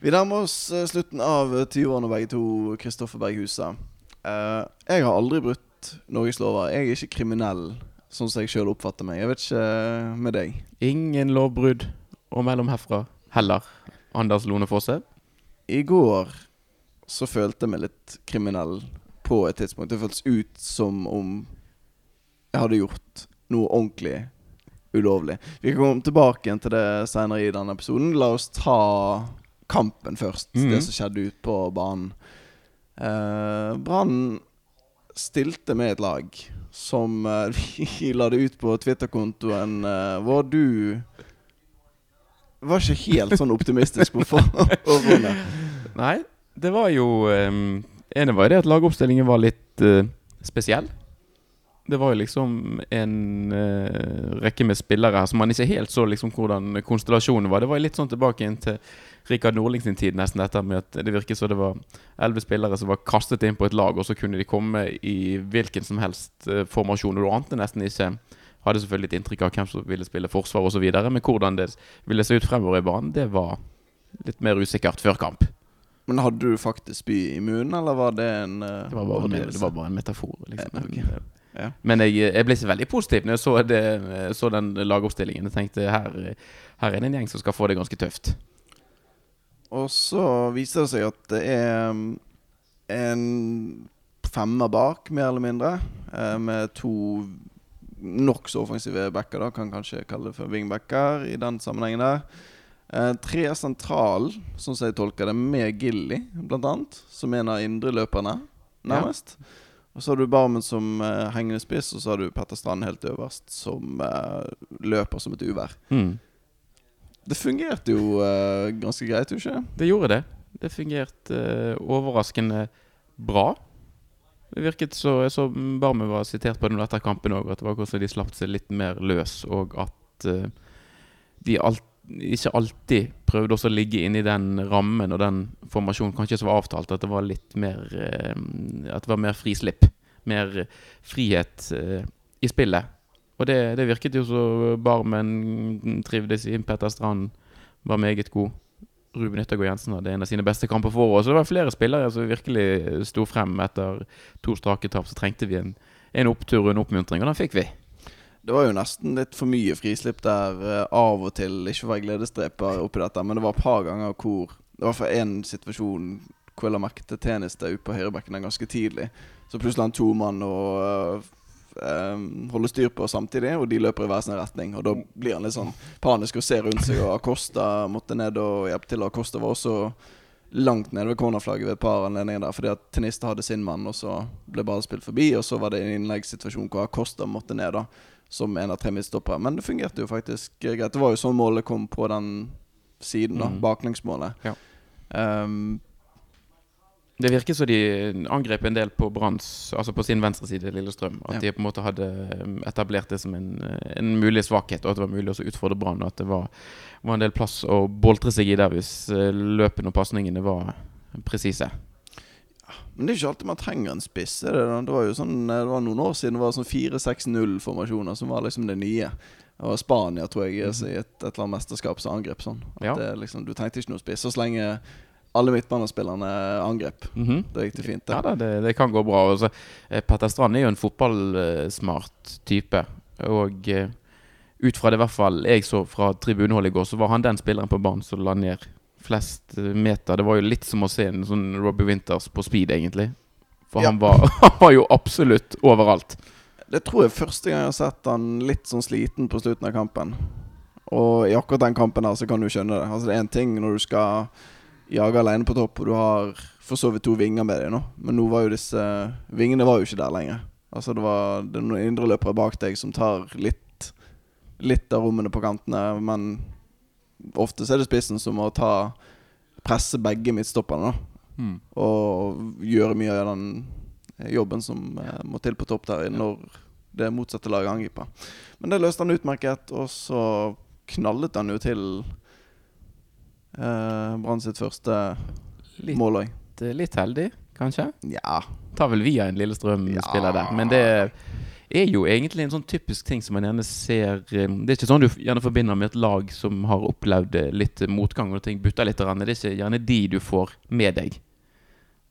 Vi nærmer oss eh, slutten av eh, 20-årene begge to, Kristoffer Berghuset. Eh, jeg har aldri brutt Norges lover. Jeg er ikke kriminell, sånn som jeg sjøl oppfatter meg. Jeg vet ikke eh, med deg. Ingen lovbrudd og mellom herfra heller. Anders Lone Fosse. I går så følte jeg meg litt kriminell på et tidspunkt. Det føltes ut som om jeg hadde gjort noe ordentlig ulovlig. Vi kan komme tilbake til det senere i denne episoden. La oss ta kampen først. Mm. Det som skjedde ute på banen. Eh, Brann stilte med et lag som eh, vi la det ut på Twitter-kontoen eh, hvor du var ikke helt sånn optimistisk på forhånd. Nei, det var jo um, ene var det at lagoppstillingen var litt uh, spesiell. Det var jo liksom en uh, rekke med spillere her som man ikke helt så liksom hvordan konstellasjonen var. Det var litt sånn tilbake inn til Rikard Nordling sin tid, nesten dette med at det virket som det var elleve spillere som var kastet inn på et lag, og så kunne de komme i hvilken som helst eh, formasjon. Og du ante nesten ikke Hadde selvfølgelig et inntrykk av hvem som ville spille forsvar osv., men hvordan det ville se ut fremover i banen, det var litt mer usikkert før kamp. Men hadde du faktisk spy i munnen, eller var det en uh, Det var bare, en, det var bare en metafor. Liksom. Eh, ok. Men, Ja. Men jeg, jeg ble ikke veldig positiv når jeg så, det, så den lagoppstillingen. Jeg tenkte her, her er det en gjeng som skal få det ganske tøft. Og så viser det seg at det er mm, en femmer bak, mer eller mindre, eh, med to nokså offensive backer, da, kan kanskje kalle det for wingbacker i den sammenhengen der. Eh, tre sentral, sånn som jeg tolker det, med Gilly, blant annet, som en av indreløperne, nærmest. Og så har du Barmen som eh, hengende spiss, og så har du Petter Strand helt øverst, som eh, løper som et uvær. Mm. Det fungerte jo uh, ganske greit, tror ikke det? Gjorde det. Det fungerte uh, overraskende bra. Det virket så Jeg så Barmen var sitert på det etter kampen òg, at det var hvordan de slapp seg litt mer løs, og at uh, de alt, ikke alltid prøvde også å ligge inni den rammen og den formasjonen kanskje som var avtalt. At det var litt mer At det var mer frislipp. Mer frihet i spillet. Og det, det virket jo så Barmen trivdes i. Petter Strand var meget god. Ruben Yttergård Jensen hadde en av sine beste kamper for året. Så det var flere spillere som virkelig sto frem etter to strake tap. Så trengte vi en, en opptur og en oppmuntring, og den fikk vi. Det var jo nesten litt for mye frislipp der eh, av og til. Ikke for å være gledesdreper oppi dette, men det var et par ganger hvor Det var for én situasjon hvor jeg la merke til der ute på høyrebekken ganske tidlig. Så plutselig han to mann å eh, holde styr på samtidig, og de løper i hver sin retning. Og da blir han litt sånn panisk og ser rundt seg, og Acosta måtte ned og hjelpe til. Acosta var også langt nede ved cornerflagget ved et par anledninger der, fordi at Tenista hadde sin mann, og så ble ballen spilt forbi, og så var det en innleggssituasjon hvor Acosta måtte ned, da, som en av tre midtstoppere. Men det fungerte jo faktisk greit. Det var jo sånn målet kom på den siden, da. Mm. Baklengsmålet. Ja. Um, Det virker som de angrep en del på Branns Altså på sin venstre side, Lillestrøm. At Ja. de på en måte hadde um, etablert det som en, en mulig svakhet, og at det var mulig å utfordre Brann. Og at det var, var en del plass å boltre seg i der hvis eh, løpene og pasningene var presise. Men det er ikke alltid man trenger en spiss. Det, det var jo sånn Det var noen år siden det var sånn 4-6-0-formasjoner som var liksom det nye. Var Spania, tror jeg, i et, et eller annet mesterskap som angrep sånn. At Ja. det, liksom, du trengte ikke noen spiss. Og så lenge alle midtbanespillerne angrep, Mm -hmm. Det gikk det fint. Det. Ja da, det, det kan gå bra. Altså, eh, Petter Strand er jo en fotballsmart type. Og eh, ut fra det i hvert fall jeg så fra tribuneholdet i går, så var han den spilleren på banen som la ned flest eh, meter. Det var jo litt som å se en sånn Robbie Winters på speed, egentlig. For Ja. han, var, han var jo absolutt overalt. Det tror jeg første gang jeg har sett han litt sånn sliten på slutten av kampen. Og i akkurat den kampen her så kan du skjønne det. Altså Det er én ting når du skal jage alene på topp, og du har for så vidt to vinger med deg nå, men nå var jo disse vingene var jo ikke der lenger. Altså Det var det er noen indreløpere bak deg som tar litt Litt av rommene på kantene, men ofte så er det spissen som må ta presse begge midtstopperne, da. Og gjøre mye av den jobben som eh, må til på topp der når det motsatte laget angriper. Men det løste han utmerket, og så knallet han jo til eh, Brann sitt første Litt, mål òg. litt heldig, kanskje. Ja. Tar vel via en Lillestrøm-spiller Ja. der. Men det er jo egentlig en sånn typisk ting som man gjerne ser eh, Det er ikke sånn du gjerne forbinder med et lag som har opplevd eh, litt motgang og ting butter litt. Det er ikke gjerne de du får med deg.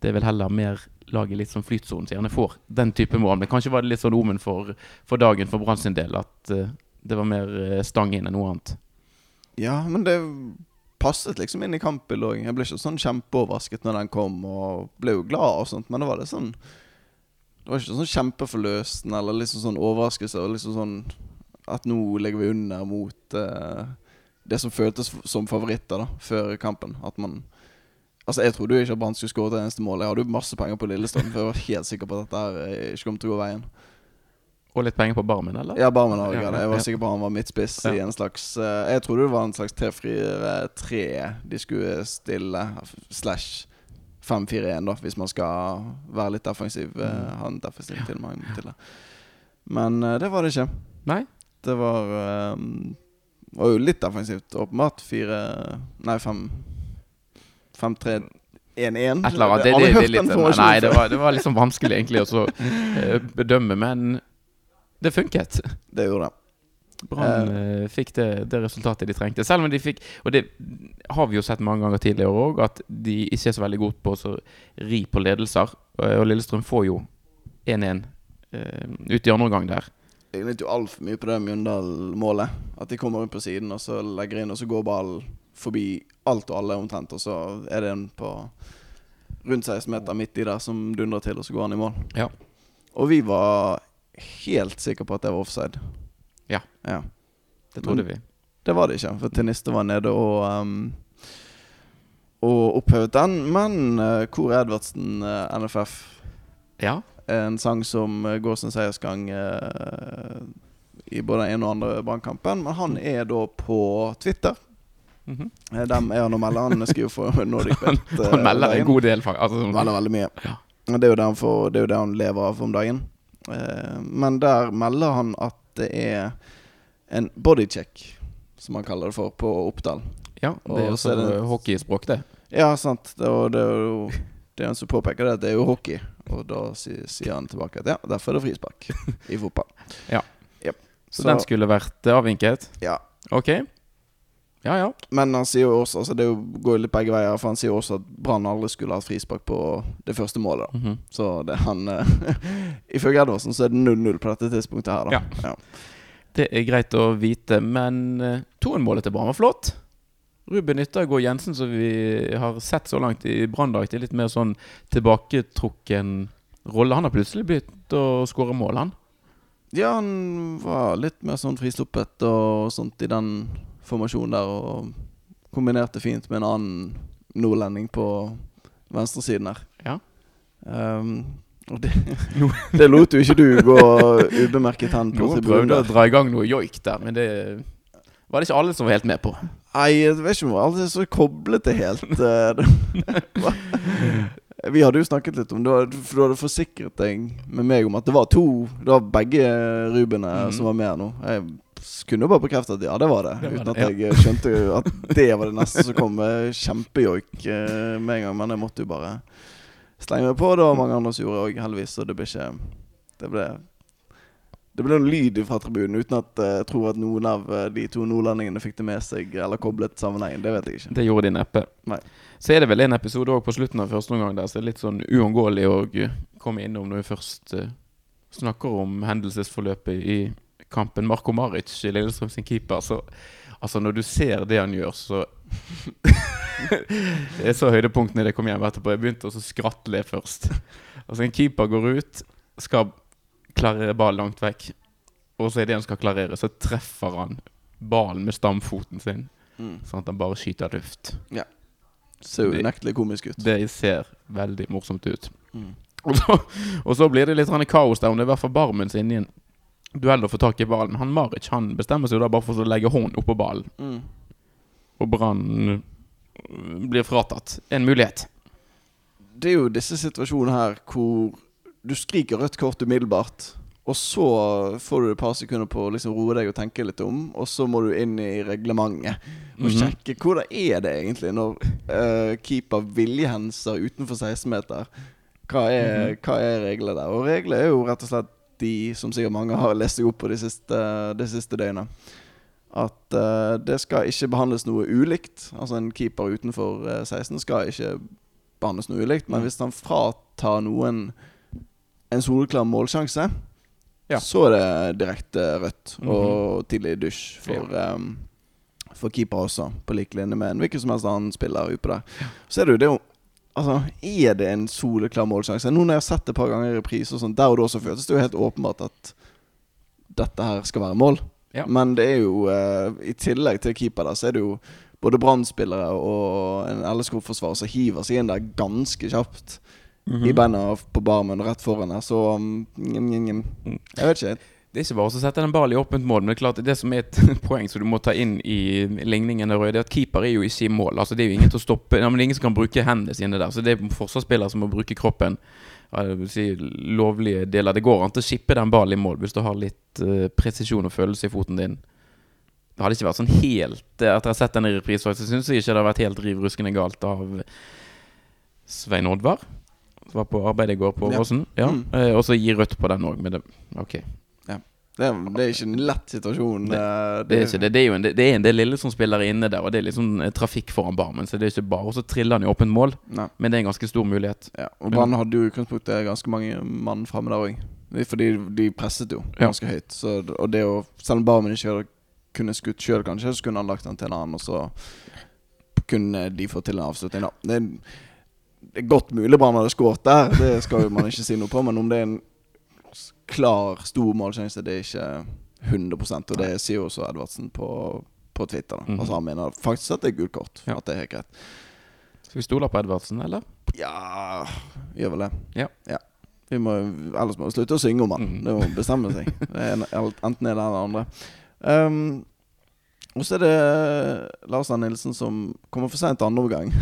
Det er vel heller mer laget litt som flytsonen som gjerne får den type mål. Men kanskje var det litt sånn omen for, for dagen for Brann sin del at eh, det var mer eh, stang inn enn noe annet. Ja, men det passet liksom inn i kampbildet. Jeg ble ikke sånn kjempeoverrasket når den kom, og ble jo glad og sånt, men det var litt sånn Det var ikke sånn kjempeforløsende eller liksom sånn overraskelse. Og liksom sånn at nå ligger vi under mot eh, det som føltes som favoritter da før kampen. At man Altså Jeg trodde jo ikke at Brann skulle skåre et eneste mål. Jeg hadde jo masse penger på Lillestrøm, for jeg var helt sikker på at dette her eh, ikke kom til å gå veien. Og litt penger på barmen, eller? Ja, Barmen òg. Ja, Ja, jeg var ja. sikker på han var midtspiss i en slags eh, Jeg trodde det var en slags 3-4-3 de skulle stille, slash 5-4-1, da, hvis man skal være litt defensiv. eh, Mm. ha en defensiv tilnærming til det. Men eh, det var det ikke. Nei? Det var um, var jo litt defensivt, åpenbart. 4 Nei, 5 5-3 1-1. Et eller annet. Det, det, det, det, litt, nei, det var, det var liksom vanskelig egentlig å så, bedømme, men det funket. Det gjorde det. Brann uh, fikk det, det resultatet de trengte. Selv om de fikk Og det har vi jo sett mange ganger tidligere òg, at de ikke er så veldig gode på å så ri på ledelser. Og og Lillestrøm får jo 1-1 uh, ut i andre omgang der. Jeg vet jo altfor mye på det Mjøndalen-målet. At de kommer ut på siden og så legger inn, og så går ballen forbi alt og alle omtrent. Og så er det en på rundt 16 meter midt i der som dundrer til, og så går han i mål. Ja. Og vi var helt sikre på at det var offside. Ja. ja. Det trodde vi. Det var det ikke, for Teniste var nede og um, Og opphevet den. Men uh, Kor Edvardsen, uh, NFF, Ja. en sang som uh, går sin seiersgang uh, i både den ene og andre brannkampen. Men han er da på Twitter. Mm -hmm. Dem er han og melder. Han skriver for Nordic Bet. eh, Han melder en god del, faktisk. Altså, Veldig, veldig mye. Ja. Det er jo det han, får, det er jo det han lever av om dagen. Eh, men der melder han at det er en bodycheck, som han kaller det for, på Oppdal. ja, det er Og så hockeyspråk, det. Ja, sant. Det, og det er jo det han som påpeker det, at det er jo hockey. Og da sier, han tilbake at ja, derfor er det frispark i fotball. Ja. Yep. Så, den skulle vært avvinket? Ja. Ok. Ja, ja. Men han sier jo også altså Det går jo litt begge veier, for han sier også at Brann aldri skulle hatt frispark på det første målet. da -hmm. Så det han eh, Ifølge Edvardsen så er det 0-0 på dette tidspunktet her, da. Ja. Det er greit å vite, men uh, Toen-målet til Brann var flott. Ruben Yttergård Jensen, som vi har sett så langt i Branndag, til litt mer sånn tilbaketrukken rolle. Han har plutselig begynt å skåre mål, han. Ja, han var litt mer sånn frisluppet og sånt i den formasjonen der, og kombinerte fint med en annen nordlending på venstresiden her. Ja. Um, og det, det lot jo ikke du gå ubemerket hen på tribunen prøvde å dra i gang noe joik der, men det var det ikke alle som var helt med på. Nei, jeg vet ikke om alle er så koblet det helt. eh, Vi hadde jo snakket litt om det, for du hadde forsikret deg med meg om at det var to Det var begge Rubene mm. som var med nå. Jeg kunne jo bare bekrefte at ja, det var det. Det var uten det, at jeg skjønte jo at det var det neste som kom. eh, Kjempejoik eh, med en gang. Men jeg måtte jo bare slenge meg på. Det var mange andre som gjorde òg, heldigvis. Så det ble ikke Det ble det ble en lyd fra tribunen uten at eh, jeg tror at noen av eh, de to nordlendingene fikk det med seg eller koblet sammenhengen. Det vet jeg ikke. Det gjorde de neppe. Nei. Så er det vel en episode òg på slutten av første omgang der som er litt sånn uunngåelig å eh, komme innom når vi først eh, snakker om hendelsesforløpet i kampen. Marko Maric, Lillestrøm sin keeper. Så altså, når du ser det han gjør, så er så høydepunktene det kom hjem etterpå. Jeg begynte å å skratle først. Altså, en keeper går ut, skal klarere ball langt vekk, og så er det han skal klarere, så treffer han ballen med stamfoten sin. Mm. Sånn at han bare skyter luft. Ser jo unektelig komisk ut. Det ser veldig morsomt ut. Mm. Og så, og så blir det litt sånn kaos der, om det er i hvert fall Barmen som er i en duell å få tak i ballen. Han Maric han bestemmer seg jo da bare for å legge hånden oppå ballen, Mm. og Brann øh, blir fratatt en mulighet. Det er jo disse situasjonene her hvor du skriker rødt kort umiddelbart, og så får du et par sekunder på å liksom roe deg og tenke litt om, og så må du inn i reglementet og Mhm. sjekke hvordan er det egentlig når uh, keeper viljehenser utenfor 16 meter. Hva er, Mhm. hva er reglene der? Og reglene er jo rett og slett de, som sikkert mange har lest seg opp på de siste, de siste døgnet, at uh, det skal ikke behandles noe ulikt. Altså en keeper utenfor eh, 16 skal ikke behandles noe ulikt. Men Mm. hvis han fratar noen en soleklar målsjanse, Ja. så er det direkte rødt Mhm. og tidlig dusj for, eh, for keeper også, på lik linje med en hvilken som helst annen spiller utpå der. Så er det jo det Altså, er det en soleklar målsjanse? Nå når jeg har sett det et par ganger i reprise, og sånt, der og da så føltes det jo helt åpenbart at dette her skal være mål. Ja. Men det er jo eh, I tillegg til keeper der, så er det jo både Brann-spillere og en LSK-forsvarer som hiver seg inn der ganske kjapt. Mhm. I beina på barmen rett foran her, så um. Mm. Jeg vet ikke. Det er ikke bare å sette den ballen i åpent mål, men det er klart det som er et poeng som du må ta inn i ligningen, det er at keeper er jo ikke i mål. Altså Det er jo ingen til å stoppe ja, men det er ingen som kan bruke hendene sine der. Så det er forsvarsspillere som må bruke kroppen. Ja, si lovlige deler. Det går an til å skippe den ballen i mål hvis du har litt uh, presisjon og følelse i foten din. Det hadde ikke vært sånn helt eh, Etter å ha sett den i reprise, så syns jeg ikke det har vært helt riv ruskende galt av Svein Oddvar. Som var på arbeid i går på Åsen. Ja. Mm. Eh, og så gi rødt på den òg, men det Ok. Det er, det er ikke en lett situasjon. Det- eh, Det er, ikke det. Det, er jo en, det er en del lille som spiller inne der, og det er liksom trafikk foran barmen. Så det er ikke bare å trille han i åpent mål, Nei. men det er en ganske stor mulighet. Ja, og Brann hadde jo i utgangspunktet ganske mange mann framme der òg. Fordi de presset jo Ja. ganske høyt. Så, og det å Selv om Barmen ikke kunne skutt sjøl, kanskje, så kunne han lagt den til en annen, og så kunne de få til en avslutning, da. Det er, godt mulig Brann hadde skåret der, det skal jo man ikke si noe på. Men om det er en klar, stor målsjanse, det er ikke 100% Og det sier også Edvardsen på, på Twitter. Mhm. Altså Han mener faktisk at det er gult kort. Ja. At det er helt greit. Skal vi stole på Edvardsen, eller? Ja Gjør vel det. Ja. Vi må, ellers må vi slutte å synge om han. Mhm. Det må bestemme seg. Det er en, enten er det eller andre. Um, og så er det Lars Arne Nilsen som kommer for seint andre omgang.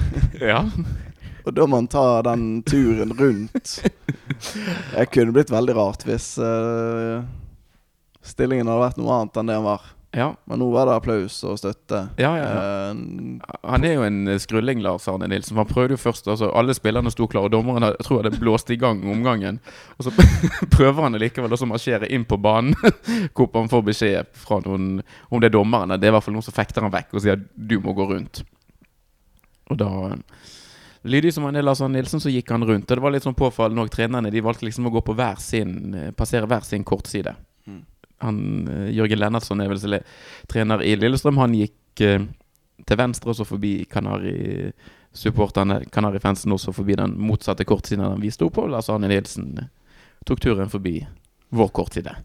Ja. Og da må han ta den turen rundt. Det kunne blitt veldig rart hvis uh, stillingen hadde vært noe annet enn det han var. Ja, Men nå var det applaus og støtte. ja, ja. Eh, Han er jo en eh, skrulling, Lars Arne Nilsen. Han prøvde jo først altså Alle spillerne sto klare, og dommeren hadde- jeg tror hadde blåst i gang omgangen. Og så prøver han likevel å marsjere inn på banen, hvor han får beskjed fra noen Om det er dommeren, det er i hvert fall noen som fekter han vekk og sier du må gå rundt. Og da Lydig som er, Lars Nilsen, så gikk han rundt. Og det var litt sånn påfallende òg. Trenerne de valgte liksom å gå på hver sin eh, passere hver sin kortside. Mm. Han, eh, Jørgen Lennartson er vel trener i Lillestrøm. Han gikk eh, til venstre og så forbi Kanari-supporterne. Kanari-fansen også forbi den motsatte kortsiden han vi opp på. Lars Arne Nilsen eh, tok turen forbi vår kortside.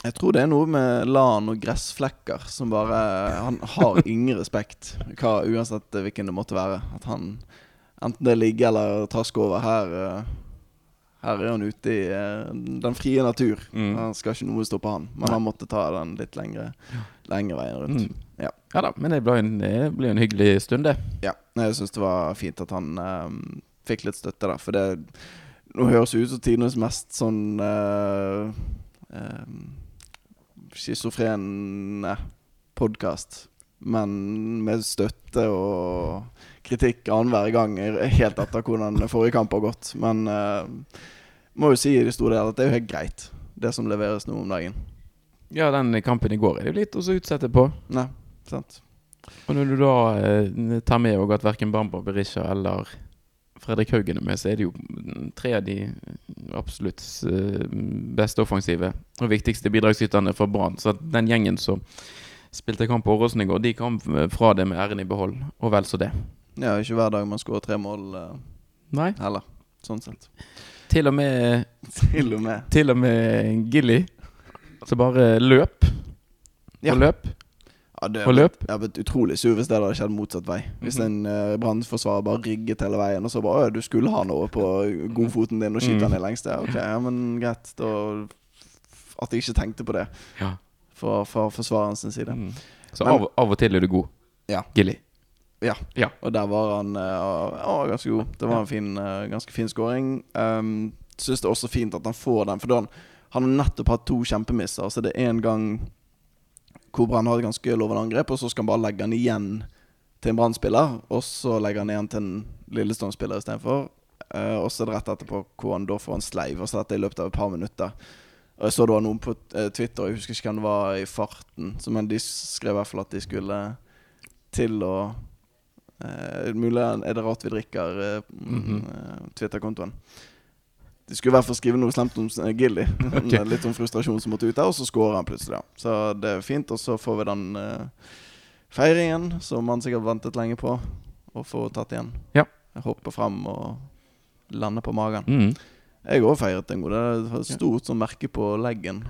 Jeg tror det er noe med lan og gressflekker som bare Han har ingen respekt, hva, uansett hvilken det måtte være. At han Enten det er ligge eller traske over. Her eh, Her er han ute i eh, den frie natur. Mm. Han skal ikke noe stoppe han. Men Nei. han måtte ta den litt lengre, lengre veien rundt. Mm. Ja. Ja da, men det ble en, det ble en hyggelig stund, det. Ja, jeg syns det var fint at han um, fikk litt støtte der. For det Nå høres det ut som tidenes mest sånn uh, Schizofren podkast. Men med støtte og kritikk annenhver gang, helt etter hvordan forrige kamp har gått. Men uh, må jo si i det store del at det er jo helt greit, det som leveres nå om dagen. Ja, den kampen i går er det jo litt å så utsette på. Nei, sant? Og når du da eh, tar med at verken Bamba Berisha eller Fredrik Haugen er med, så er det jo tre av de absolutt eh, beste offensive og viktigste bidragsyterne for Brann. Så den gjengen som spilte kamp på Åråsen i går, de kom fra det med æren i behold, og vel så det. Ja, ikke hver dag man skårer tre mål eh, Nei, heller, sånn sett. til og med Til og med. Til og med Gilly. Så bare løp Ja. og løp Ja, det og løp. Jeg hadde blitt utrolig sur hvis det hadde skjedd motsatt vei. Hvis Mhm. en uh, brannforsvarer bare rygget hele veien, og så bare «Å, 'Du skulle ha noe på godfoten din', og skyte Mm. den i lengste. Ok, ja, men greit. Da At jeg ikke tenkte på det Ja. fra, fra forsvareren sin side. Mm. Så Men- av, av og til er du god. Ja. Gilly. Og der var han uh, ja, ganske god. Det var en fin, uh, ganske fin scoring. Um, Syns det er også fint at han får den, for da han, han har nettopp hatt to kjempemisser. Så det er én gang hvor Brann har et ganske lovende angrep, og så skal han bare legge han igjen til en Brann-spiller. Og så legger han igjen til en Lillestrøm-spiller istedenfor. Uh, og så er det rett etterpå hvor han da får en sleiv. Og så dette i løpet av et par minutter. Og jeg så det var noen på eh, Twitter, jeg husker ikke hvem det var i farten, men de skrev i hvert fall at de skulle til å eh, Mulig er det rart vi drikker eh, Mhm. eh, Twitter-kontoen. De skulle i hvert fall skrive noe slemt om Gilly. Okay. Litt om frustrasjon som måtte ut der, og så scorer han plutselig. Ja. Så det er fint. Og så får vi den uh, feiringen som man sikkert ventet lenge på, å få tatt igjen. Ja. Hoppe frem og lander på magen. Mm. Jeg òg feiret en god. Det var et stort sånn merke på leggen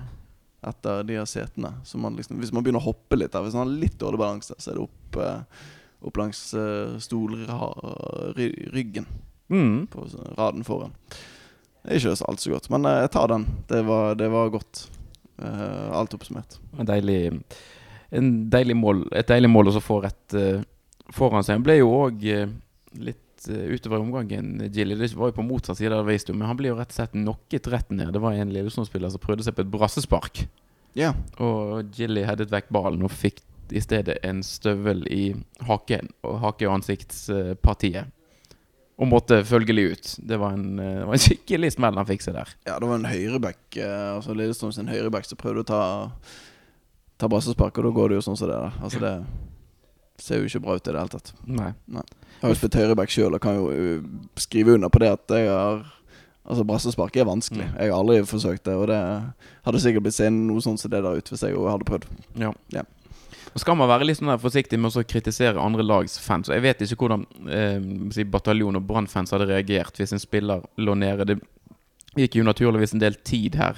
etter de her setene. Så man liksom, hvis man begynner å hoppe litt der, hvis man har litt dårlig balanse, så er det opp, eh, opp langs uh, stolryggen Mm. på sånn raden foran. Det er ikke så alt så godt, men eh, jeg tar den. Det var, det var godt. Eh, alt oppsummert. En deilig, en deilig mål, et deilig mål å få rett eh, foran seg. Han ble jo òg litt utover omgangen, Gilly. Det var jo på motsatt side av Veistuen, men han ble jo rett og slett knocket rett ned. Det var en Lillesund-spiller som prøvde seg på et brassespark. Yeah. Og Gilly headet vekk ballen og fikk i stedet en støvel i haken og hake- og ansiktspartiet. Og måtte følgelig ut. Det var en, eh, det var en skikkelig smell han fikk seg der. ja, det var en høyreback, eh, altså Lillestrøm sin høyreback, som prøvde å ta, ta brassespark, og da går det jo sånn som det der. Altså det ser jo ikke bra ut i det hele tatt. Nei. Jeg har jo spilt høyreback sjøl og kan jo uh, skrive under på det at jeg har Altså Brassespark er vanskelig. Mm. Jeg har aldri forsøkt det, og det hadde sikkert blitt seende noe sånt som det der ute hvis jeg hadde prøvd. Ja. Ja. Skal man være litt sånn forsiktig med å kritisere andre lags fans. Jeg vet ikke hvordan eh, bataljon- og brannfans hadde reagert hvis en spiller lå nede. Det gikk jo naturligvis en del tid her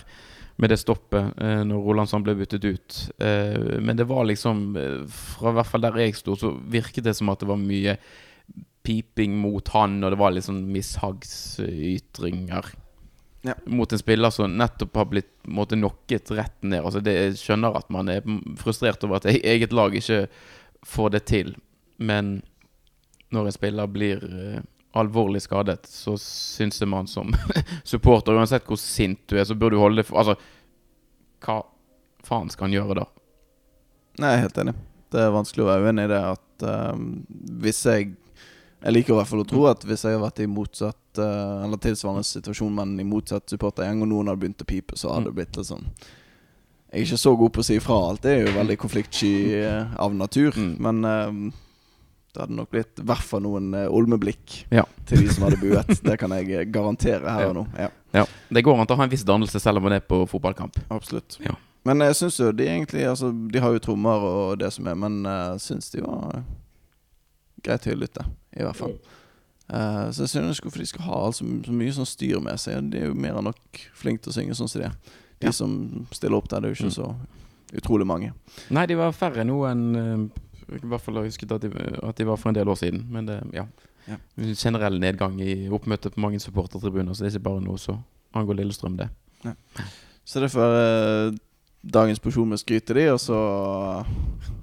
med det stoppet eh, når Rolandsson ble byttet ut. Eh, men det var liksom eh, Fra hvert fall der jeg sto, så virket det som at det var mye piping mot han, og det var litt sånn mishagsytringer. Ja. Mot en spiller som nettopp har blitt måtte knocket rett ned. Altså det, jeg skjønner at man er frustrert over at e- eget lag ikke får det til. Men når en spiller blir uh, alvorlig skadet, så syns jeg man som supporter, uansett hvor sint du er, så bør du holde det for Altså, hva faen skal han gjøre da? Nei, jeg er helt enig. Det er vanskelig å være uenig i det at um, hvis jeg Jeg liker i hvert fall å tro at hvis jeg har vært i motsatt uh, Eller tilsvarende situasjon, men i motsatt supportergjeng, og noen hadde begynt å pipe, så hadde det blitt litt sånn Jeg er ikke så god på å si ifra. Alt det er jo veldig konfliktsky uh, av natur. Mm. Men um, det hadde nok blitt i hvert fall noen olmeblikk Ja. til de som hadde buet. Det kan jeg eh, garantere her Ja. og nå. Ja, Ja, Det går an til å ha en viss dannelse selv om man er på fotballkamp. absolutt. Ja. Men jeg syns jo de egentlig Altså, de har jo trommer og det som er, men jeg syns de var eh, greit høylytte, i hvert fall. Uh, så jeg skjønner ikke hvorfor de skal ha altså, så mye sånn styr med seg. De er jo mer enn nok flinke til å synge sånn som de er. De Ja. som stiller opp der, det er jo ikke Mm. så utrolig mange. Nei, de var færre nå enn eh, I hvert fall har jeg husket at de, at de var for en del år siden. Men det, ja. Ja. Generell nedgang i oppmøtet på mange supportertribuner, så det er ikke bare noe som angår Lillestrøm, det. Så det får uh, dagens porsjon med skryt til de, og så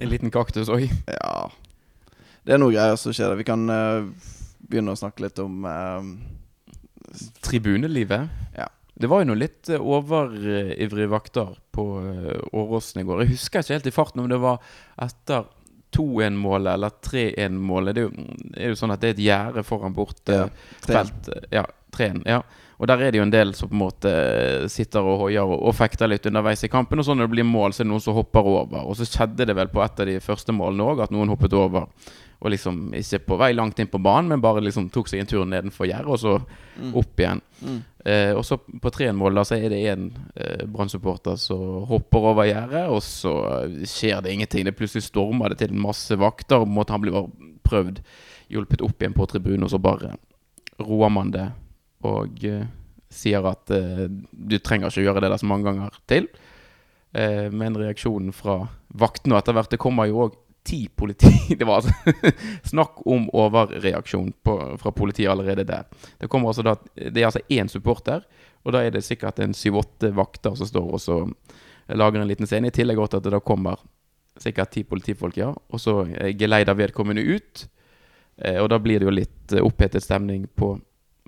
En liten kaktus òg. Ja. Det er noe greier som skjer der. Vi kan uh, begynne å snakke litt om uh, Tribunelivet. Ja. Det var jo noen litt eh, overivrige vakter på Åråsen i går. Jeg husker ikke helt i farten om det var etter 2-1-målet eller 3-1-målet. Det, det er jo sånn at det er et gjerde foran bortefelt. Ja, Ja, 3-1. Ja. Og der er det jo en del som på en måte sitter og hoier og, og fekter litt underveis i kampen. Og så når det blir mål, så er det noen som hopper over. Og så skjedde det vel på et av de første målene òg at noen hoppet over. Og liksom ikke på vei langt inn på banen, men bare liksom tok seg en tur nedenfor gjerdet, og så Mm. opp igjen. Mm. Eh, og så på 3-1-mål da så er det en eh, Brann-supporter som hopper over gjerdet, og så eh, skjer det ingenting. Det Plutselig stormer det til masse vakter, og måte han blir prøvd hjulpet opp igjen på tribunen, og så bare roer man det og eh, sier at eh, du trenger ikke gjøre det der så mange ganger til. Eh, men reaksjonen fra vaktene og etter hvert Det kommer jo òg ti politi Det var altså snakk om overreaksjon på, fra politiet allerede der. Det altså da Det er altså én supporter, og da er det sikkert en syv-åtte vakter som står og så lager en liten scene. I tillegg til at det da kommer sikkert ti politifolk, ja, og så geleider vedkommende ut. Eh, og da blir det jo litt eh, opphetet stemning på,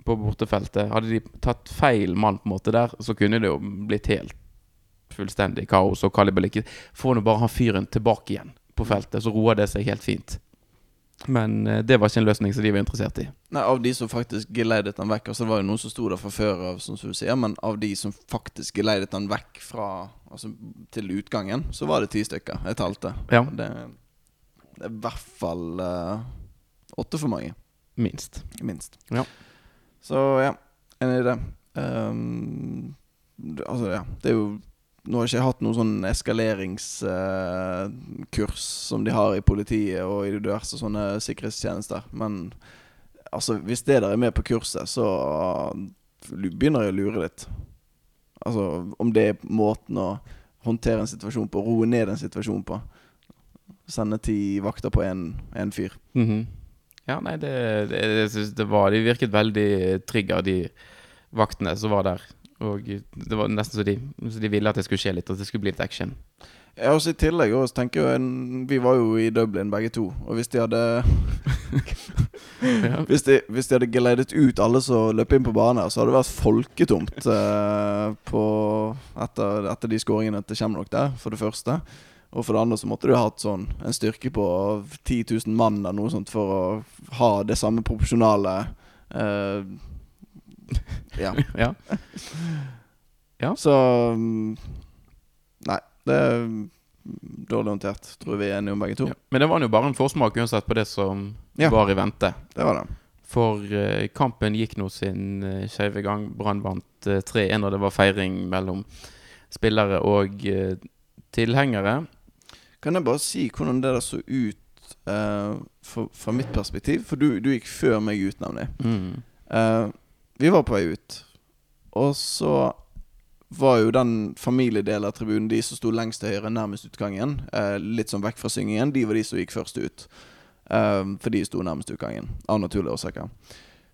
på bortefeltet. Hadde de tatt feil mann på en måte der, så kunne det jo blitt helt fullstendig kaos. Og Kalibel ikke Få nå bare han fyren tilbake ign på feltet, så roer det seg helt fint. Men eh, det var ikke en løsning som de var interessert i. Nei, Av de som faktisk geleidet han vekk Altså Det var jo noen som sto der fra før av, som du sier, men av de som faktisk geleidet han vekk fra Altså til utgangen, så var det ti stykker. Jeg talte. Ja. Det, det er i hvert fall uh, åtte for mange. Minst. Minst. Ja. Så ja, enig i det. Um, altså, ja, det er jo Nå har jeg ikke hatt noen sånn eskaleringskurs som de har i politiet og i diverse sånne sikkerhetstjenester. Men altså, hvis det der er med på kurset, så lu- begynner jeg å lure litt. Altså om det er måten å håndtere en situasjon på, roe ned en situasjon på. Sende ti vakter på én fyr. Mhm. Ja, nei, det, det, jeg det var De virket veldig trigger, de vaktene som var der. Og det var nesten så de, så de ville at det skulle skje litt, at det skulle bli litt action. Ja, også I tillegg også, tenker jeg en, Vi var jo i Dublin begge to. Og hvis de hadde hvis, de, hvis de hadde geleidet ut alle som løp inn på banen, så hadde det vært folketomt eh, på, etter, etter de skåringene til Shamrock der, for det første. Og for det andre så måtte du ha hatt sånn en styrke på 10 000 mann eller noe sånt for å ha det samme proporsjonale eh, Ja. ja. Ja. Så mm, Nei, det er dårlig håndtert, tror vi er enige om begge to. Ja. Men det var jo bare en forsmak uansett på det som var i vente. Det var det. For uh, kampen gikk nå sin uh, skeive gang. Brann vant uh, 3-1, og det var feiring mellom spillere og uh, tilhengere. Kan jeg bare si hvordan det der så ut eh, fra mitt perspektiv? For du, du gikk før meg ut, nemlig. Mm. Vi var på vei ut, og så var jo den familiedelen av tribunen, de som sto lengst til høyre, nærmest utgangen, eh, litt sånn vekk fra syngingen, de var de som gikk først ut. Eh, for de sto nærmest utgangen, av naturlige årsaker.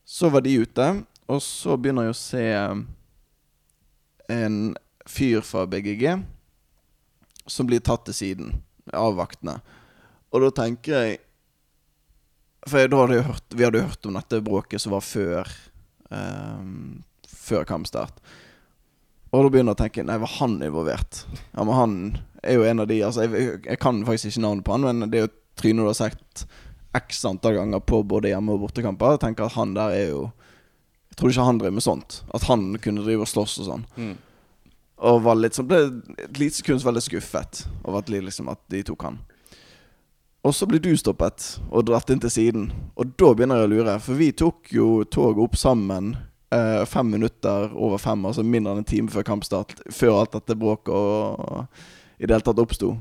Så var de ute, og så begynner jeg å se en fyr fra BGG som blir tatt til siden av vaktene. Og da tenker jeg For da hadde jeg hørt, vi hadde hørt om dette bråket som var før Før kampstart. Og da begynner jeg å tenke Nei, var han involvert? Ja, men han er jo en av de Altså, jeg, jeg kan faktisk ikke navnet på han, men det er jo trynet du har sett x antall ganger på både hjemme- og bortekamper. Jeg tenker at han der er jo Jeg tror ikke han driver med sånt. At han kunne drive og slåss og sånn. Mm. Og var litt sånn ble et lite sekund veldig skuffet over at, liksom, at de tok han. Og så blir du stoppet og dratt inn til siden. Og da begynner jeg å lure, for vi tok jo toget opp sammen eh, fem minutter over fem, altså mindre enn en time før kampstart, før alt dette bråket og, i det hele tatt oppsto.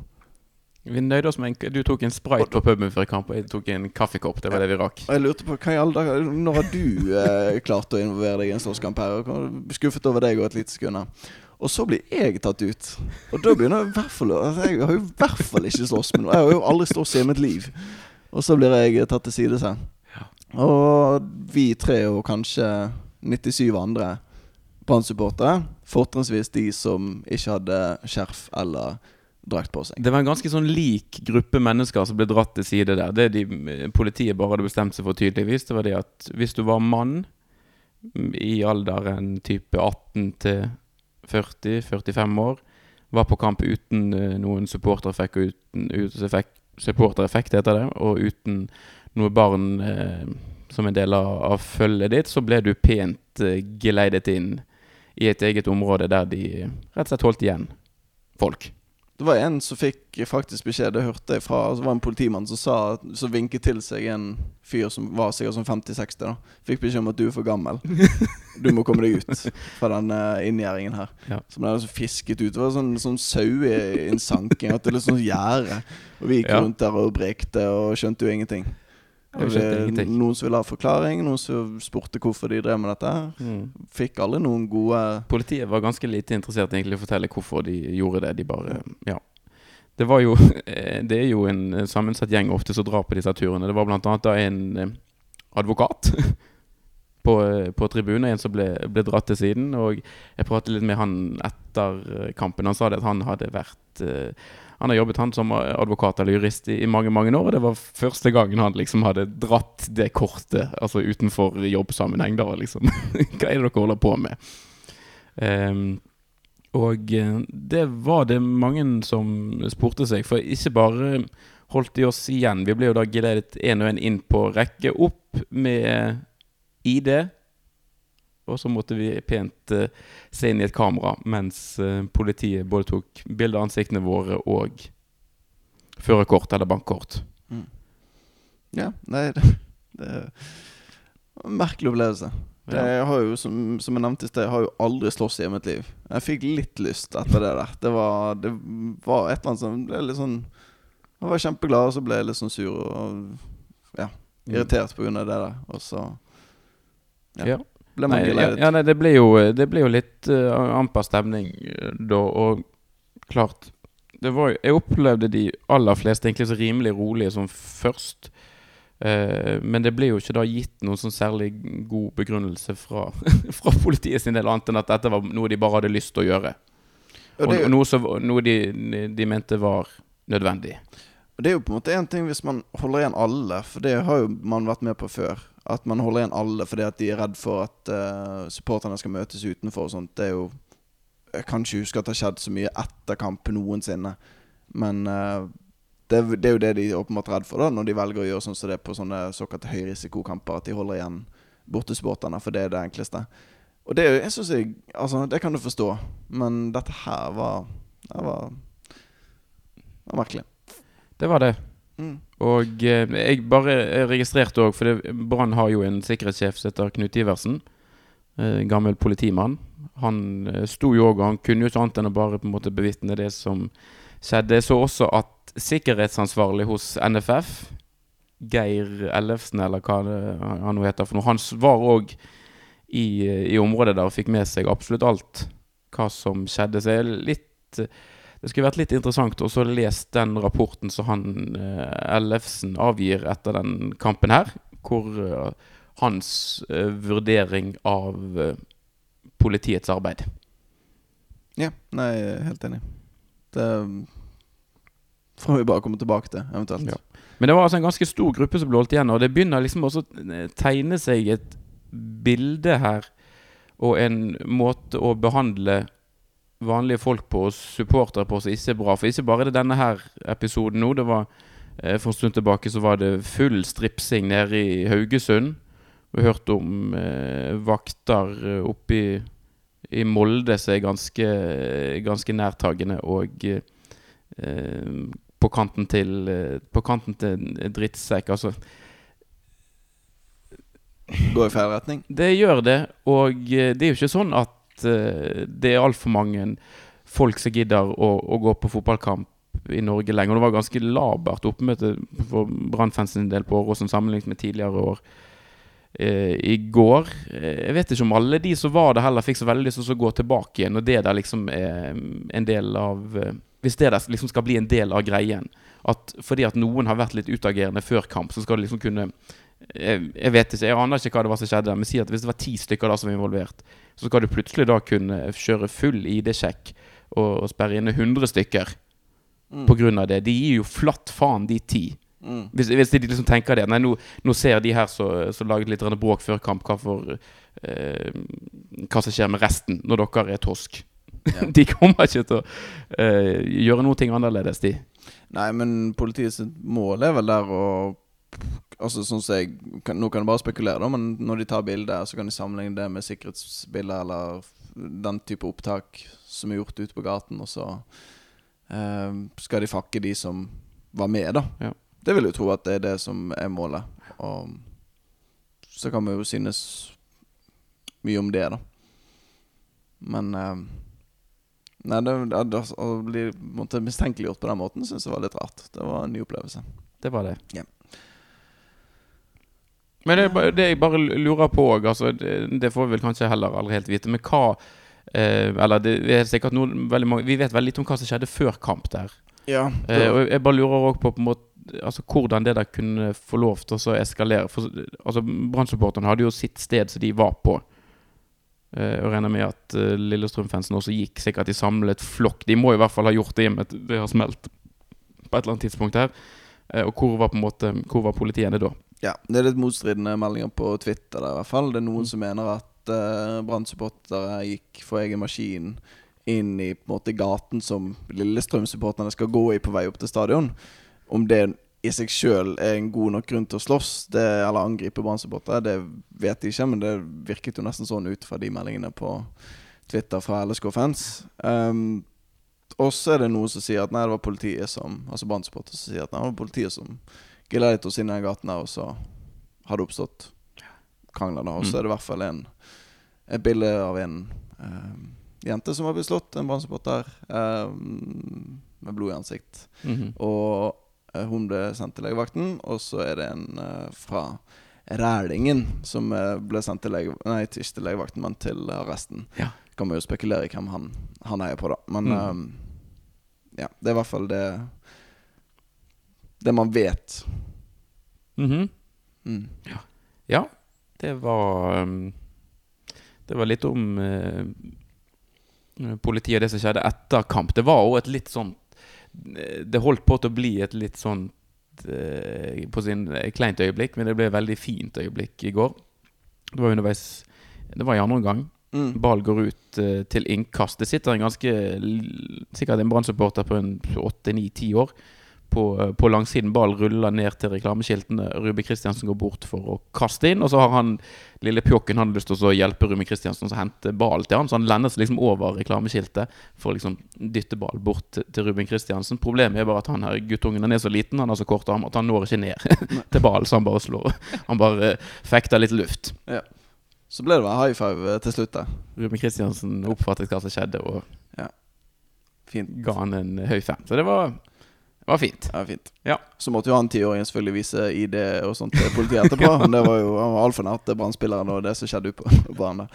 Vi nøyde oss med en Du tok en sprite på puben før kamp, og jeg tok en kaffekopp. Det var det vi rakk. Og jeg lurte på hva i alle dager Når har du eh, klart å involvere deg i en slåsskamp her? Skuffet over deg og et lite sekund. Og så blir jeg tatt ut. Og da begynner jeg i hvert fall altså, Jeg har jo i hvert fall ikke slåss med noe. Jeg har jo aldri slåss i mitt liv. Og så blir jeg tatt til side. Ja. Og vi tre og kanskje 97 andre Brann-supportere, fortrinnsvis de som ikke hadde skjerf eller drakt på seg. Det var en ganske sånn lik gruppe mennesker som ble dratt til side der. Det de, politiet bare hadde bestemt seg for tydeligvis, det var det at hvis du var mann mm, i alderen type 18 til 40-45 år, var på kamp uten eh, noen supportereffekt, og uten, uten effekt, supportereffekt heter det, og uten noe barn eh, som en del av, av følget ditt, så ble du pent eh, geleidet inn i et eget område der de rett og slett holdt igjen folk. Det var en som fikk faktisk beskjed, det hørte jeg fra Det var en politimann som sa Som vinket til seg en fyr som var sikkert sånn 50-60. da Fikk beskjed om at du er for gammel. Du må komme deg ut fra den uh, inngjerdingen her. Ja. Som ble altså fisket ut. Det var sånn, sånn saueinnsanking. At det er litt sånn gjerde. Og vi gikk Ja. rundt der og brekte og skjønte jo ingenting. Ingenting. Noen som ville ha forklaring, noen som spurte hvorfor de drev med dette. Mm. Fikk alle noen gode Politiet var ganske lite interessert egentlig i å fortelle hvorfor de gjorde det. De bare Ja. Det var jo eh, Det er jo en sammensatt gjeng ofte som drar på disse turene. Det var blant annet da en eh, advokat på, eh, på tribunen, en som ble, ble dratt til siden. Og jeg pratet litt med han etter eh, kampen. Han sa det at han hadde vært eh, Han har jobbet han som advokat eller jurist i, mange mange år, og det var første gangen han liksom hadde dratt det kortet altså utenfor jobbsammenheng. Da liksom Hva er det dere holder på med? Um, og eh, det var det mange som spurte seg, for ikke bare holdt de oss igjen. Vi ble jo da geledet én og én inn på rekke opp med ID. Og så måtte vi pent eh, se inn i et kamera mens eh, politiet både tok bilde av ansiktene våre og førerkort eller bankkort. Ja, nei det, det er en merkelig opplevelse. Ja. jeg har jo, som, som jeg nevnte i sted, jeg har jo aldri slåss i mitt liv. Jeg fikk litt lyst etter det der. Det var, det var et eller annet som ble litt sånn Jeg var kjempeglad, og så ble jeg litt sånn sur og ja, irritert av det der. Og så ja, Ja. Ble Nei, ja, ja, nei, det ble jo, det ble jo litt uh, amper stemning uh, da, og klart det var, Jeg opplevde de aller fleste egentlig så rimelig rolige som først. Uh, men det ble jo ikke da gitt noen sånn særlig god begrunnelse fra, fra politiet sin del, annet enn at dette var noe de bare hadde lyst til å gjøre. Og Og, er noe, som, noe de, de mente var nødvendig. Og det er jo på en måte en ting hvis man holder igjen alle, for det har jo man vært med på før. At man holder igjen alle fordi at de er redd for at uh, supporterne skal møtes utenfor og sånt. Det er jo Jeg kan ikke huske at det har skjedd så mye etter kamp noensinne. Men uh, det, det er jo det de er åpenbart redd for da når de velger å gjøre sånn som det er på sånne såkalt høyrisikokamper. At de holder igjen bortesupporterne, for det er det enkleste. Og det, er jo- jeg synes jeg, altså, det kan du forstå, men dette her var Det var, var merkelig. Det var det. Og eh, jeg bare registrerte òg, for Brann har jo en sikkerhetssjef som heter Knut Iversen. Eh, gammel politimann. Han eh, sto jo òg, og han kunne jo ikke annet enn å bare på en måte bevitne det som skjedde. Jeg så også at sikkerhetsansvarlig hos NFF, Geir Ellefsen, eller hva det, han nå heter for noe, han var òg i, i området der og fikk med seg absolutt alt hva som skjedde. Så jeg er litt eh, det skulle vært litt interessant å lese den rapporten som han eh, Ellefsen avgir etter den kampen her. Hvor eh, hans eh, vurdering av politiets arbeid. Ja, nei, helt enig. Det får vi bare komme tilbake til, eventuelt. Ja. Men det var altså en ganske stor gruppe som ble holdt igjen, og det begynner liksom også å tegne seg et bilde her, og en måte å behandle vanlige folk på og supportere på som ikke er bra. For ikke bare er det denne her episoden nå. Det var eh, For en stund tilbake så var det full stripsing nede i Haugesund. Vi hørte om eh, vakter eh, oppe i, i Molde som er ganske, ganske nærtagende og eh, på kanten til eh, På kanten til drittsekk. Altså, Går i feil retning. det gjør det, og det er jo ikke sånn at det er altfor mange folk som gidder å, å gå på fotballkamp i Norge lenger. Og det var ganske labert oppmøte for Brannfansen en del på Åråsen sammenlignet med tidligere år. Eh, I går eh, Jeg vet ikke om alle de som var der, heller fikk så veldig lyst til å gå tilbake igjen. Og det der liksom er en del av eh, Hvis det der liksom skal bli en del av greien At fordi at noen har vært litt utagerende før kamp, så skal det liksom kunne jeg, jeg vet ikke, jeg aner ikke hva det var som skjedde, men si at hvis det var ti stykker da som var involvert, så skal du plutselig da kunne kjøre full ID-sjekk og, og sperre inne 100 stykker Mm. av det. De gir jo flatt faen, de ti. Mm. Hvis, hvis de liksom tenker det Nei, nå, nå ser de her som laget litt bråk før kamp, hva, for, eh, hva som skjer med resten når dere er torsk. Ja. de kommer ikke til å eh, gjøre noe annerledes, de. Nei, men politiets mål er vel der å Altså sånn som jeg kan, Nå kan jeg bare spekulere, da, men når de tar bilder, så kan de sammenligne det med sikkerhetsbilder eller den type opptak som er gjort ute på gaten, og så eh, skal de fakke de som var med, da. Ja. Det vil jeg tro at det er det som er målet. Og så kan man jo synes mye om det, da. Men eh, Nei, det, det, å bli mistenkeliggjort på den måten syns jeg var litt rart. Det var en ny opplevelse. Det var det. Ja. Men det, det jeg bare lurer på òg, altså, det, det får vi vel kanskje heller aldri helt vite, men hva eh, Eller det er sikkert noen, veldig mange, vi vet veldig lite om hva som skjedde før kamp der. Ja, Eh, og jeg bare lurer også på, på en måte, altså, hvordan det der kunne få lov til å eskalere. For altså, Brann-supporterne hadde jo sitt sted som de var på. Eh, og regner med at uh, Lillestrøm-fansen også gikk sikkert i samlet flokk. De må i hvert fall ha gjort det i og med at det har smelt på et eller annet tidspunkt her. Eh, og hvor var på en måte Hvor var politiene da? ja, det er litt motstridende meldinger på Twitter der, i hvert fall. Det er noen Mm. som mener at uh, Brann-supportere gikk for egen maskin inn i måte gaten som Lillestrøm-supporterne skal gå i på vei opp til stadion. om det i seg sjøl er en god nok grunn til å slåss det, eller angripe Brann-supportere, det vet jeg ikke, men det virket jo nesten sånn ut fra de meldingene på Twitter fra LSK-fans. Um, og så er det noen som sier at nei, det var politiet som Altså Brann-supportere som sier at nei, det var politiet som geleidet oss inn i den gaten der, og så har det oppstått krangler. da Og så Mm. er det i hvert fall en, et bilde av en um, jente som har blitt slått, en Brann-supporter, um, med blod i ansikt. Mhm. Og uh, hun ble sendt til legevakten, og så er det en uh, fra Rælingen som uh, ble sendt til lege... Nei, ikke til legevakten, men til arresten. Ja. Kan man jo spekulere i hvem han, han heier på, da. Men Mm. eh, ja, det er i hvert fall det Det man vet. Mhm. Mm. Ja, det var um, Det var litt om uh, politiet og det som skjedde etter kamp. Det var òg et litt sånn eh, Det holdt på til å bli et litt sånn På sin kleint øyeblikk, men det ble et veldig fint øyeblikk i går. Det var underveis Det var i andre omgang. Mm. Ball går ut uh, til innkast. Det sitter en ganske Sikkert en Brann-supporter på en åtte-ni-ti år på, uh, på langsiden. Ball ruller ned til reklameskiltene. Ruben Kristiansen går bort for å kaste inn. Og så har han lille pjokken han har lyst til å hjelpe Ruben Kristiansen å hente ball til han. Så han lender seg liksom over reklameskiltet for å liksom dytte ball bort til, til Ruben Kristiansen. Problemet er bare at han her guttungen han er så liten, han har så kort arm at han når ikke ned til ballen. Så han bare slår Han bare eh, fekter litt luft. Så ble det vel high five eh, til slutt da. Ruben Kristiansen oppfattet hva som skjedde, og Fint. ga han en høy fem. Så det var, var fint. Ja, fint. Ja. Så måtte jo han tiåringen selvfølgelig vise ID og sånt til politiet etterpå. Men det var jo Han var altfor nært Brann-spilleren og det som skjedde på banen.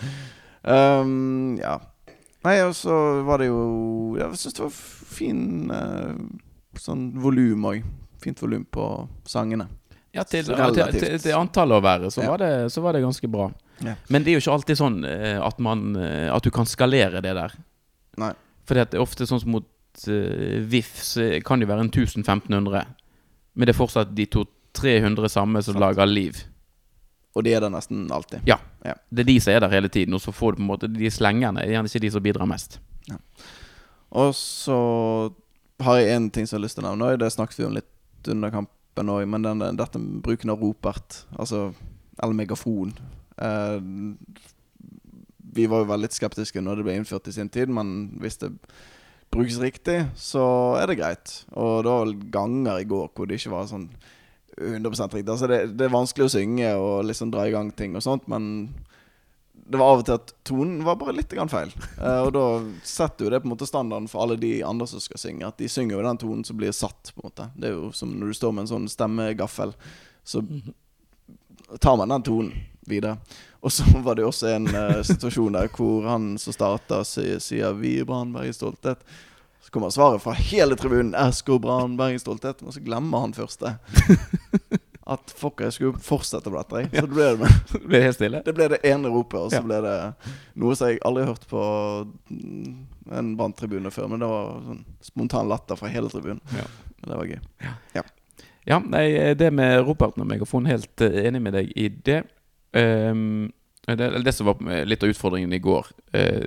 Um, ja. Nei, og så var det jo Jeg syns det var fin uh, sånn volum òg. Fint volum på sangene. Ja, til, til, til, til antallet å være, så, Ja. var det, så var det ganske bra. Ja. Men det er jo ikke alltid sånn eh, at, man, eh, at du kan skalere det der. Nei. Fordi at det er ofte sånn som mot uh, VIF, så kan det være en 1000-1500. Men det er fortsatt de to-300 samme som Sant. lager liv. Og de er der nesten alltid. Ja, Det er de som er der hele tiden, og så får du på en måte de slengerne. er gjerne ikke de som bidrar mest. Og så har jeg en ting som jeg har lyst til å nevne. Det snakket vi om litt under kampen òg, men den, dette bruken av ropert, altså eller megafon eh, Vi var jo veldig skeptiske når det ble innført i sin tid, men hvis det brukes riktig, så er det greit. Og det var vel ganger i går hvor det ikke var sånn 100 riktig. Altså det, det er vanskelig å synge og liksom dra i gang ting og sånt, men det var av og til at tonen var bare litt feil. Eh, og da setter jo det på en måte standarden for alle de andre som skal synge. At de synger jo den tonen som blir satt. på en måte Det er jo som når du står med en sånn stemmegaffel, så tar man den tonen videre. Og så var det jo også en uh, situasjon der hvor han som starta, sier, 'Vi i Brann Bergen Stolthet'. Kommer svaret fra hele tribunen Esko Brann Bergen Stolthet'. Og så glemmer han første. At fuck, jeg skulle fortsette å jeg. Så det ble det Det ble helt stille. det ble det ene ropet, og så Ja. ble det noe som jeg aldri har hørt på en Brann-tribune før. Men det var sånn spontan latter fra hele tribunen. Ja. Men det var gøy. Ja, nei, det med Roperten og megafon, helt eh, enig med deg i det. Um, det, det som var litt av utfordringen i går eh,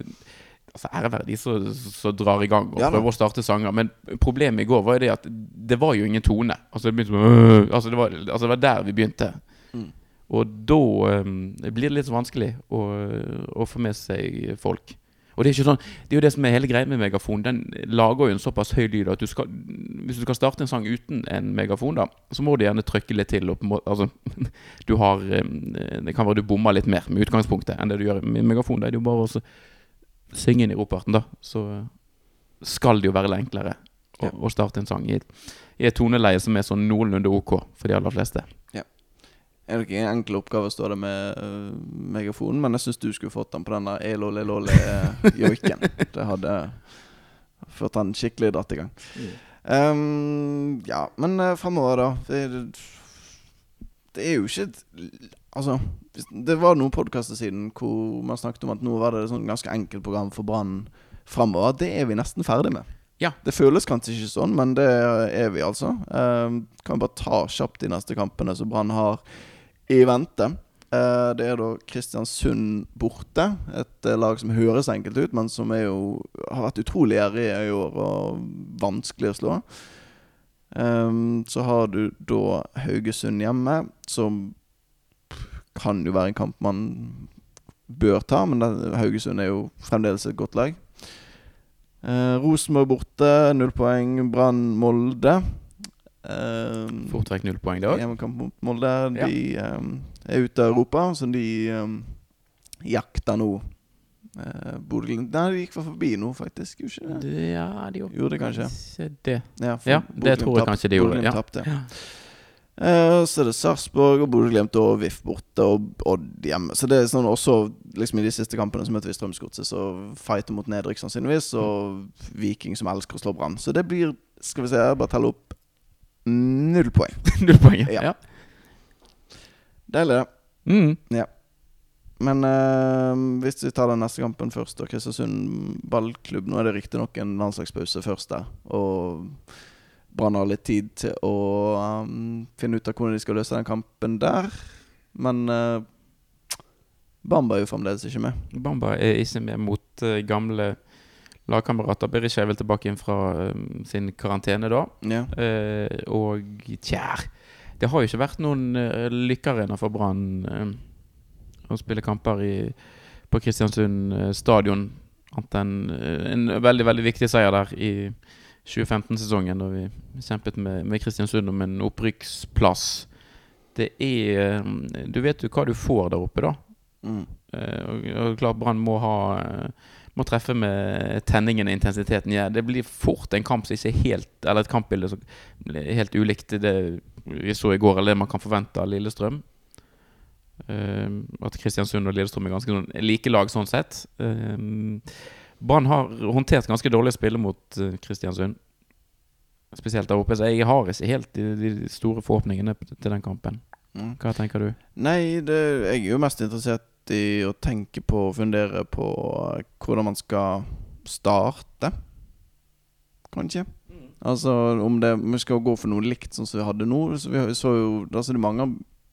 Altså Ære være de som drar i gang og Ja prøver å starte sanger. Men problemet i går var jo det at det var jo ingen tone. Altså det, begynte «Øh», altså det, var, altså det var der vi begynte. Mm. Og da ehm, blir det litt så vanskelig å, å få med seg folk. Og det er ikke sånn Det er jo det som er hele greia med megafon. Den lager jo en såpass høy lyd at du skal Hvis du skal starte en sang uten en megafon, da, så må du gjerne trykke litt til. Og en altså, du har eh, Det kan være du bommer litt mer med utgangspunktet enn det du gjør med megafon. Da er det jo bare å synge inn i roparten, da. Så skal det jo være enklere å, Ja. å starte en sang i i et toneleie som er sånn noenlunde ok for de aller fleste. Er det ikke en enkel oppgave å stå der med uh, megafonen, men jeg syns du skulle fått den på den der elolelole-joiken. Det hadde ført den skikkelig dratt i gang. Um, ja, men uh, framover, da. Det, det er jo ikke Altså, det var noen podkaster siden hvor man snakket om at nå var det et sånn ganske enkelt program for Brann framover. Det er vi nesten ferdig med. Ja. Det føles kanskje ikke sånn, men det er vi altså. Um, kan bare ta kjapt de neste kampene som Brann har i vente. Eh, det er da Kristiansund borte. Et eh, lag som høres enkelt ut, men som er jo, har vært utrolig gjerrige i år og vanskelig å slå. Ehm, så har du da Haugesund hjemme, som kan jo være en kamp man bør ta, men Haugesund er jo fremdeles et godt lag. Eh, Rosenborg borte, null poeng. Brann Molde. Um, Fort vekk null poeng, det òg. Hjemmekamp mot Molde. De ehm, er ute av Europa, så de um, jakter nå Bodø-Glimt. Nei, de gikk forbi nå, faktisk. Gjorde ikke det? Ja, de gjorde Gjorde det kanskje. det. Ja, Ja, det tror jeg kanskje de gjorde, ja. tapte. Ja. Eh, så er det Sarpsborg og Bodø-Glimt og VIF borte og Odd hjemme. Så det er sånn også liksom i de siste kampene så møter vi Strømsgodset, så fighter mot nedrykk sannsynligvis, og Viking som elsker å slå Brann. Så det blir, skal vi se, jeg bare telle opp null poeng. null poeng, Ja. ja. Deilig, det. Mm. Men uh, hvis vi tar den neste kampen først, og Kristiansund ballklubb Nå er det riktignok en landslagspause først der, og Brann har litt tid til å um, finne ut av hvordan de skal løse den kampen der. Men uh, Bamba er jo fremdeles ikke med. Bamba er ikke med mot uh, gamle lagkamerater. Berisha er vel tilbake inn fra um, sin karantene da. Ja. Uh, og tjær Det har jo ikke vært noen uh, lykkearena for Brann eh, å spille kamper i, på Kristiansund eh, stadion. Annet enn eh, en veldig, veldig viktig seier der i 2015-sesongen, da vi kjempet med, med Kristiansund om en opprykksplass. Det er eh, Du vet jo hva du får der oppe, da. Mm. Eh, og, og klart Brann må ha eh, Må treffe med tenningen og intensiteten. Ja, det blir fort en kamp som ikke er helt Eller et kampbilde som er helt ulikt det vi så i går, eller det man kan forvente av Lillestrøm. Uh, at Kristiansund og Lillestrøm er ganske sånn like lag sånn sett. Uh, Brann har håndtert ganske dårlig spille mot eh, Kristiansund. Spesielt der oppe. Så jeg har ikke helt de, de store forhåpningene til den kampen. Mm. Hva tenker du? Nei, det, jeg er jo mest interessert i å tenke på og fundere på hvordan man skal starte. Kanskje. Altså om det, vi skal gå for noe likt sånn som vi hadde nå. Så vi så jo, altså det er mange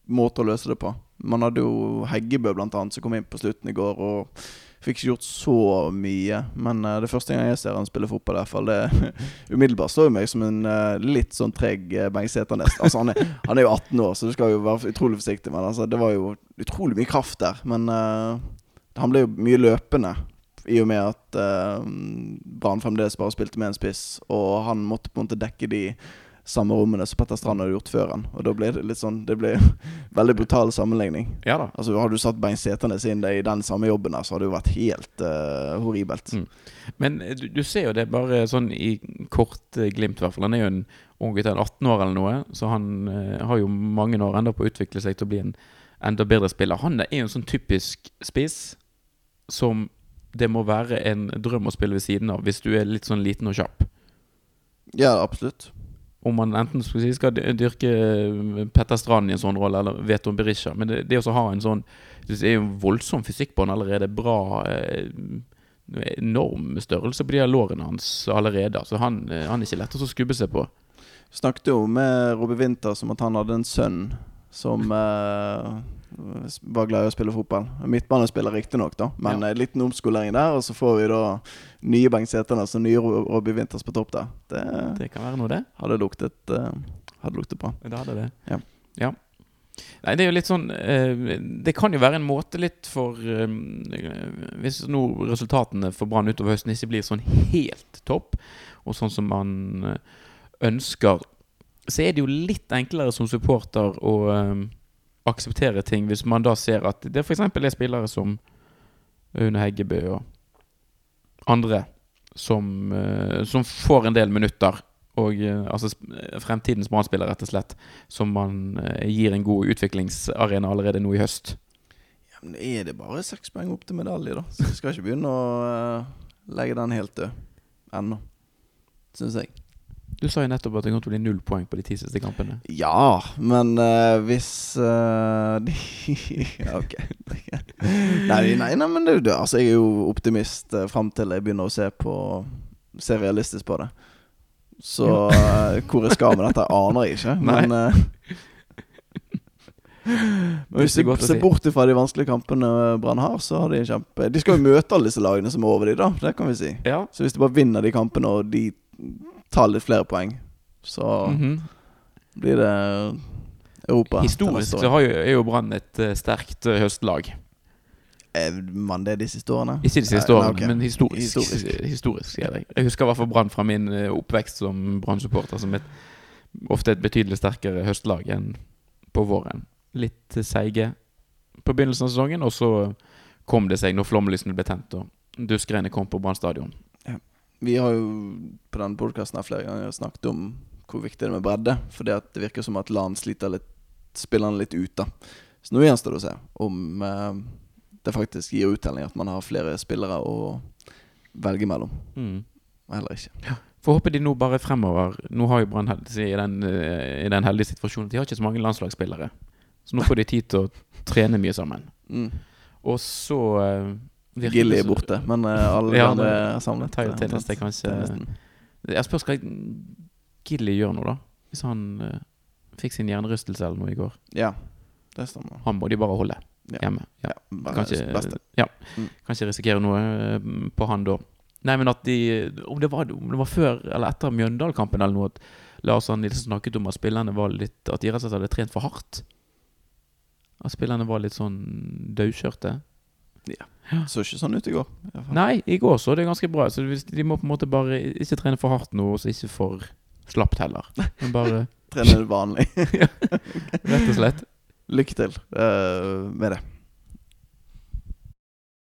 måter å løse det på. Man hadde jo Heggebø blant annet som kom inn på slutten i går og fikk ikke gjort så mye. Men uh, det første gang jeg ser han spille fotball, i hvert fall, det umiddelbart står jo meg som en uh, litt sånn treg uh, Bengt Sæternes. Altså, han, han er jo 18 år, så du skal jo være utrolig forsiktig. Men altså, det var jo utrolig mye kraft der. Men eh, han ble jo mye løpende. I og med at uh, Brann fremdeles bare spilte med en spiss, og han måtte på en måte dekke de samme rommene som Petter Strand hadde gjort før han. Og da ble det litt sånn Det ble veldig brutal sammenligning. Ja da. Altså Hadde du satt Bein Seternes inn i den samme jobben så hadde det jo vært helt uh, horribelt. Mm. Men eh, du, du ser jo det bare sånn i kort eh, glimt, i hvert fall. Han er jo en ung gutt, 18 år eller noe, så han uh, har jo mange år enda på å utvikle seg til å bli en enda bedre spiller. Han er jo en sånn typisk spiss som det må være en drøm å spille ved siden av hvis du er litt sånn liten og kjapp. Ja, absolutt. Om man enten skal, si, skal dyrke eh, Petter Strand i en sånn rolle, eller Veton Berisha. Men det, det å ha en sånn Det er jo voldsom fysikk på han allerede. Bra eh, Enorm størrelse på de her lårene hans allerede. Så han, eh, han er ikke lett å skubbe seg på. Snakket jo med Robbe Winther som at han hadde en sønn som eh, var glad i å spille fotball. Midtbanespiller riktignok, da, men Ja. en liten omskolering der. Og så får vi da nye Bengt Sæternes altså nye Ro- Robbie Winters på topp der. Det Det kan være noe, det. hadde luktet, eh, hadde luktet bra. Det hadde det. Ja. ja. Nei, det er jo litt sånn eh, Det kan jo være en måte litt for Hvis nå resultatene for Brann utover høsten ikke blir sånn helt topp, og sånn som man ønsker, så er det jo litt enklere som supporter å eh, akseptere ting hvis man da ser at det f.eks. er spillere som Aune Heggebø og andre som, uh, som får en del minutter. Og uh, altså fremtidens Brann-spiller, rett og slett. Som man uh, gir en god utviklingsarena allerede nå i høst. Ja, men er det bare seks poeng opp til medalje, da? Så vi skal ikke begynne å legge den helt død ennå. Syns jeg. Du sa jo nettopp at det kom til å bli null poeng på de ti siste kampene. Ja, men uh, hvis uh, de ok. nei, nei, nei, men det, det, altså, jeg er jo optimist uh, fram til jeg begynner å se på Se realistisk på det. Så uh, hvor jeg skal med dette, aner jeg ikke. Men eh, hvis vi ser bort fra de vanskelige kampene Brann har, så har de en kjempe De skal jo møte alle disse lagene som er over de da. Det kan vi si. Ja. Så hvis de bare vinner de kampene, og de tar litt flere poeng, så Mhm. blir det Europa. Historisk så har jo, er jo Brann et uh, sterkt uh, høstlag. Er man det de siste årene? Ikke de siste årene, okay. men historisk. Historisk. historisk. jeg. jeg husker i hvert fall Brann fra min eh, oppvekst som Brann-supporter som et, ofte et betydelig sterkere høstlag enn på våren. Litt eh, seige på begynnelsen av sesongen, og så kom det seg når flomlysene ble tent og duskregnet kom på Brann stadion. Vi har jo på denne podkasten flere ganger snakket om hvor viktig det er med bredde. For det, virker som at LAN sliter litt spillerne litt ut. da Så nå gjenstår det å se om eh, det faktisk gir uttelling at man har flere spillere å velge mellom. Mm. Eller ikke. Får håpe de nå bare fremover Nå har jo Brann i den, eh, i den heldige situasjonen de har ikke så mange landslagsspillere. Så nå får de tid til å trene mye sammen. Mm. Og så eh, Gilly er borte, men eh, alle Ja, andre er samlet. tar jo til neste, kanskje. Jeg spør skal Gilly gjøre noe, da. Hvis han uh, fikk sin hjernerystelse eller noe i går. Ja, det stemmer. Han må de bare holde Ja. hjemme. Ja. Ja, Kanskje, ja. Mm. Kanskje risikere noe eh, på han da. Nei, men at de Om det var, om det var før eller etter Mjøndalen-kampen eller noe, at Lars Arne Nilsen snakket om at spillerne var litt At de rett og slett hadde trent for hardt. At spillerne var litt sånn daukjørte. Så ikke sånn ut i går. i. Nei, i går så det ganske bra. Så de må på en måte bare ikke trene for hardt nå, og ikke for slapt heller. Men bare Trener vanlig. rett og slett Lykke til uh, med det.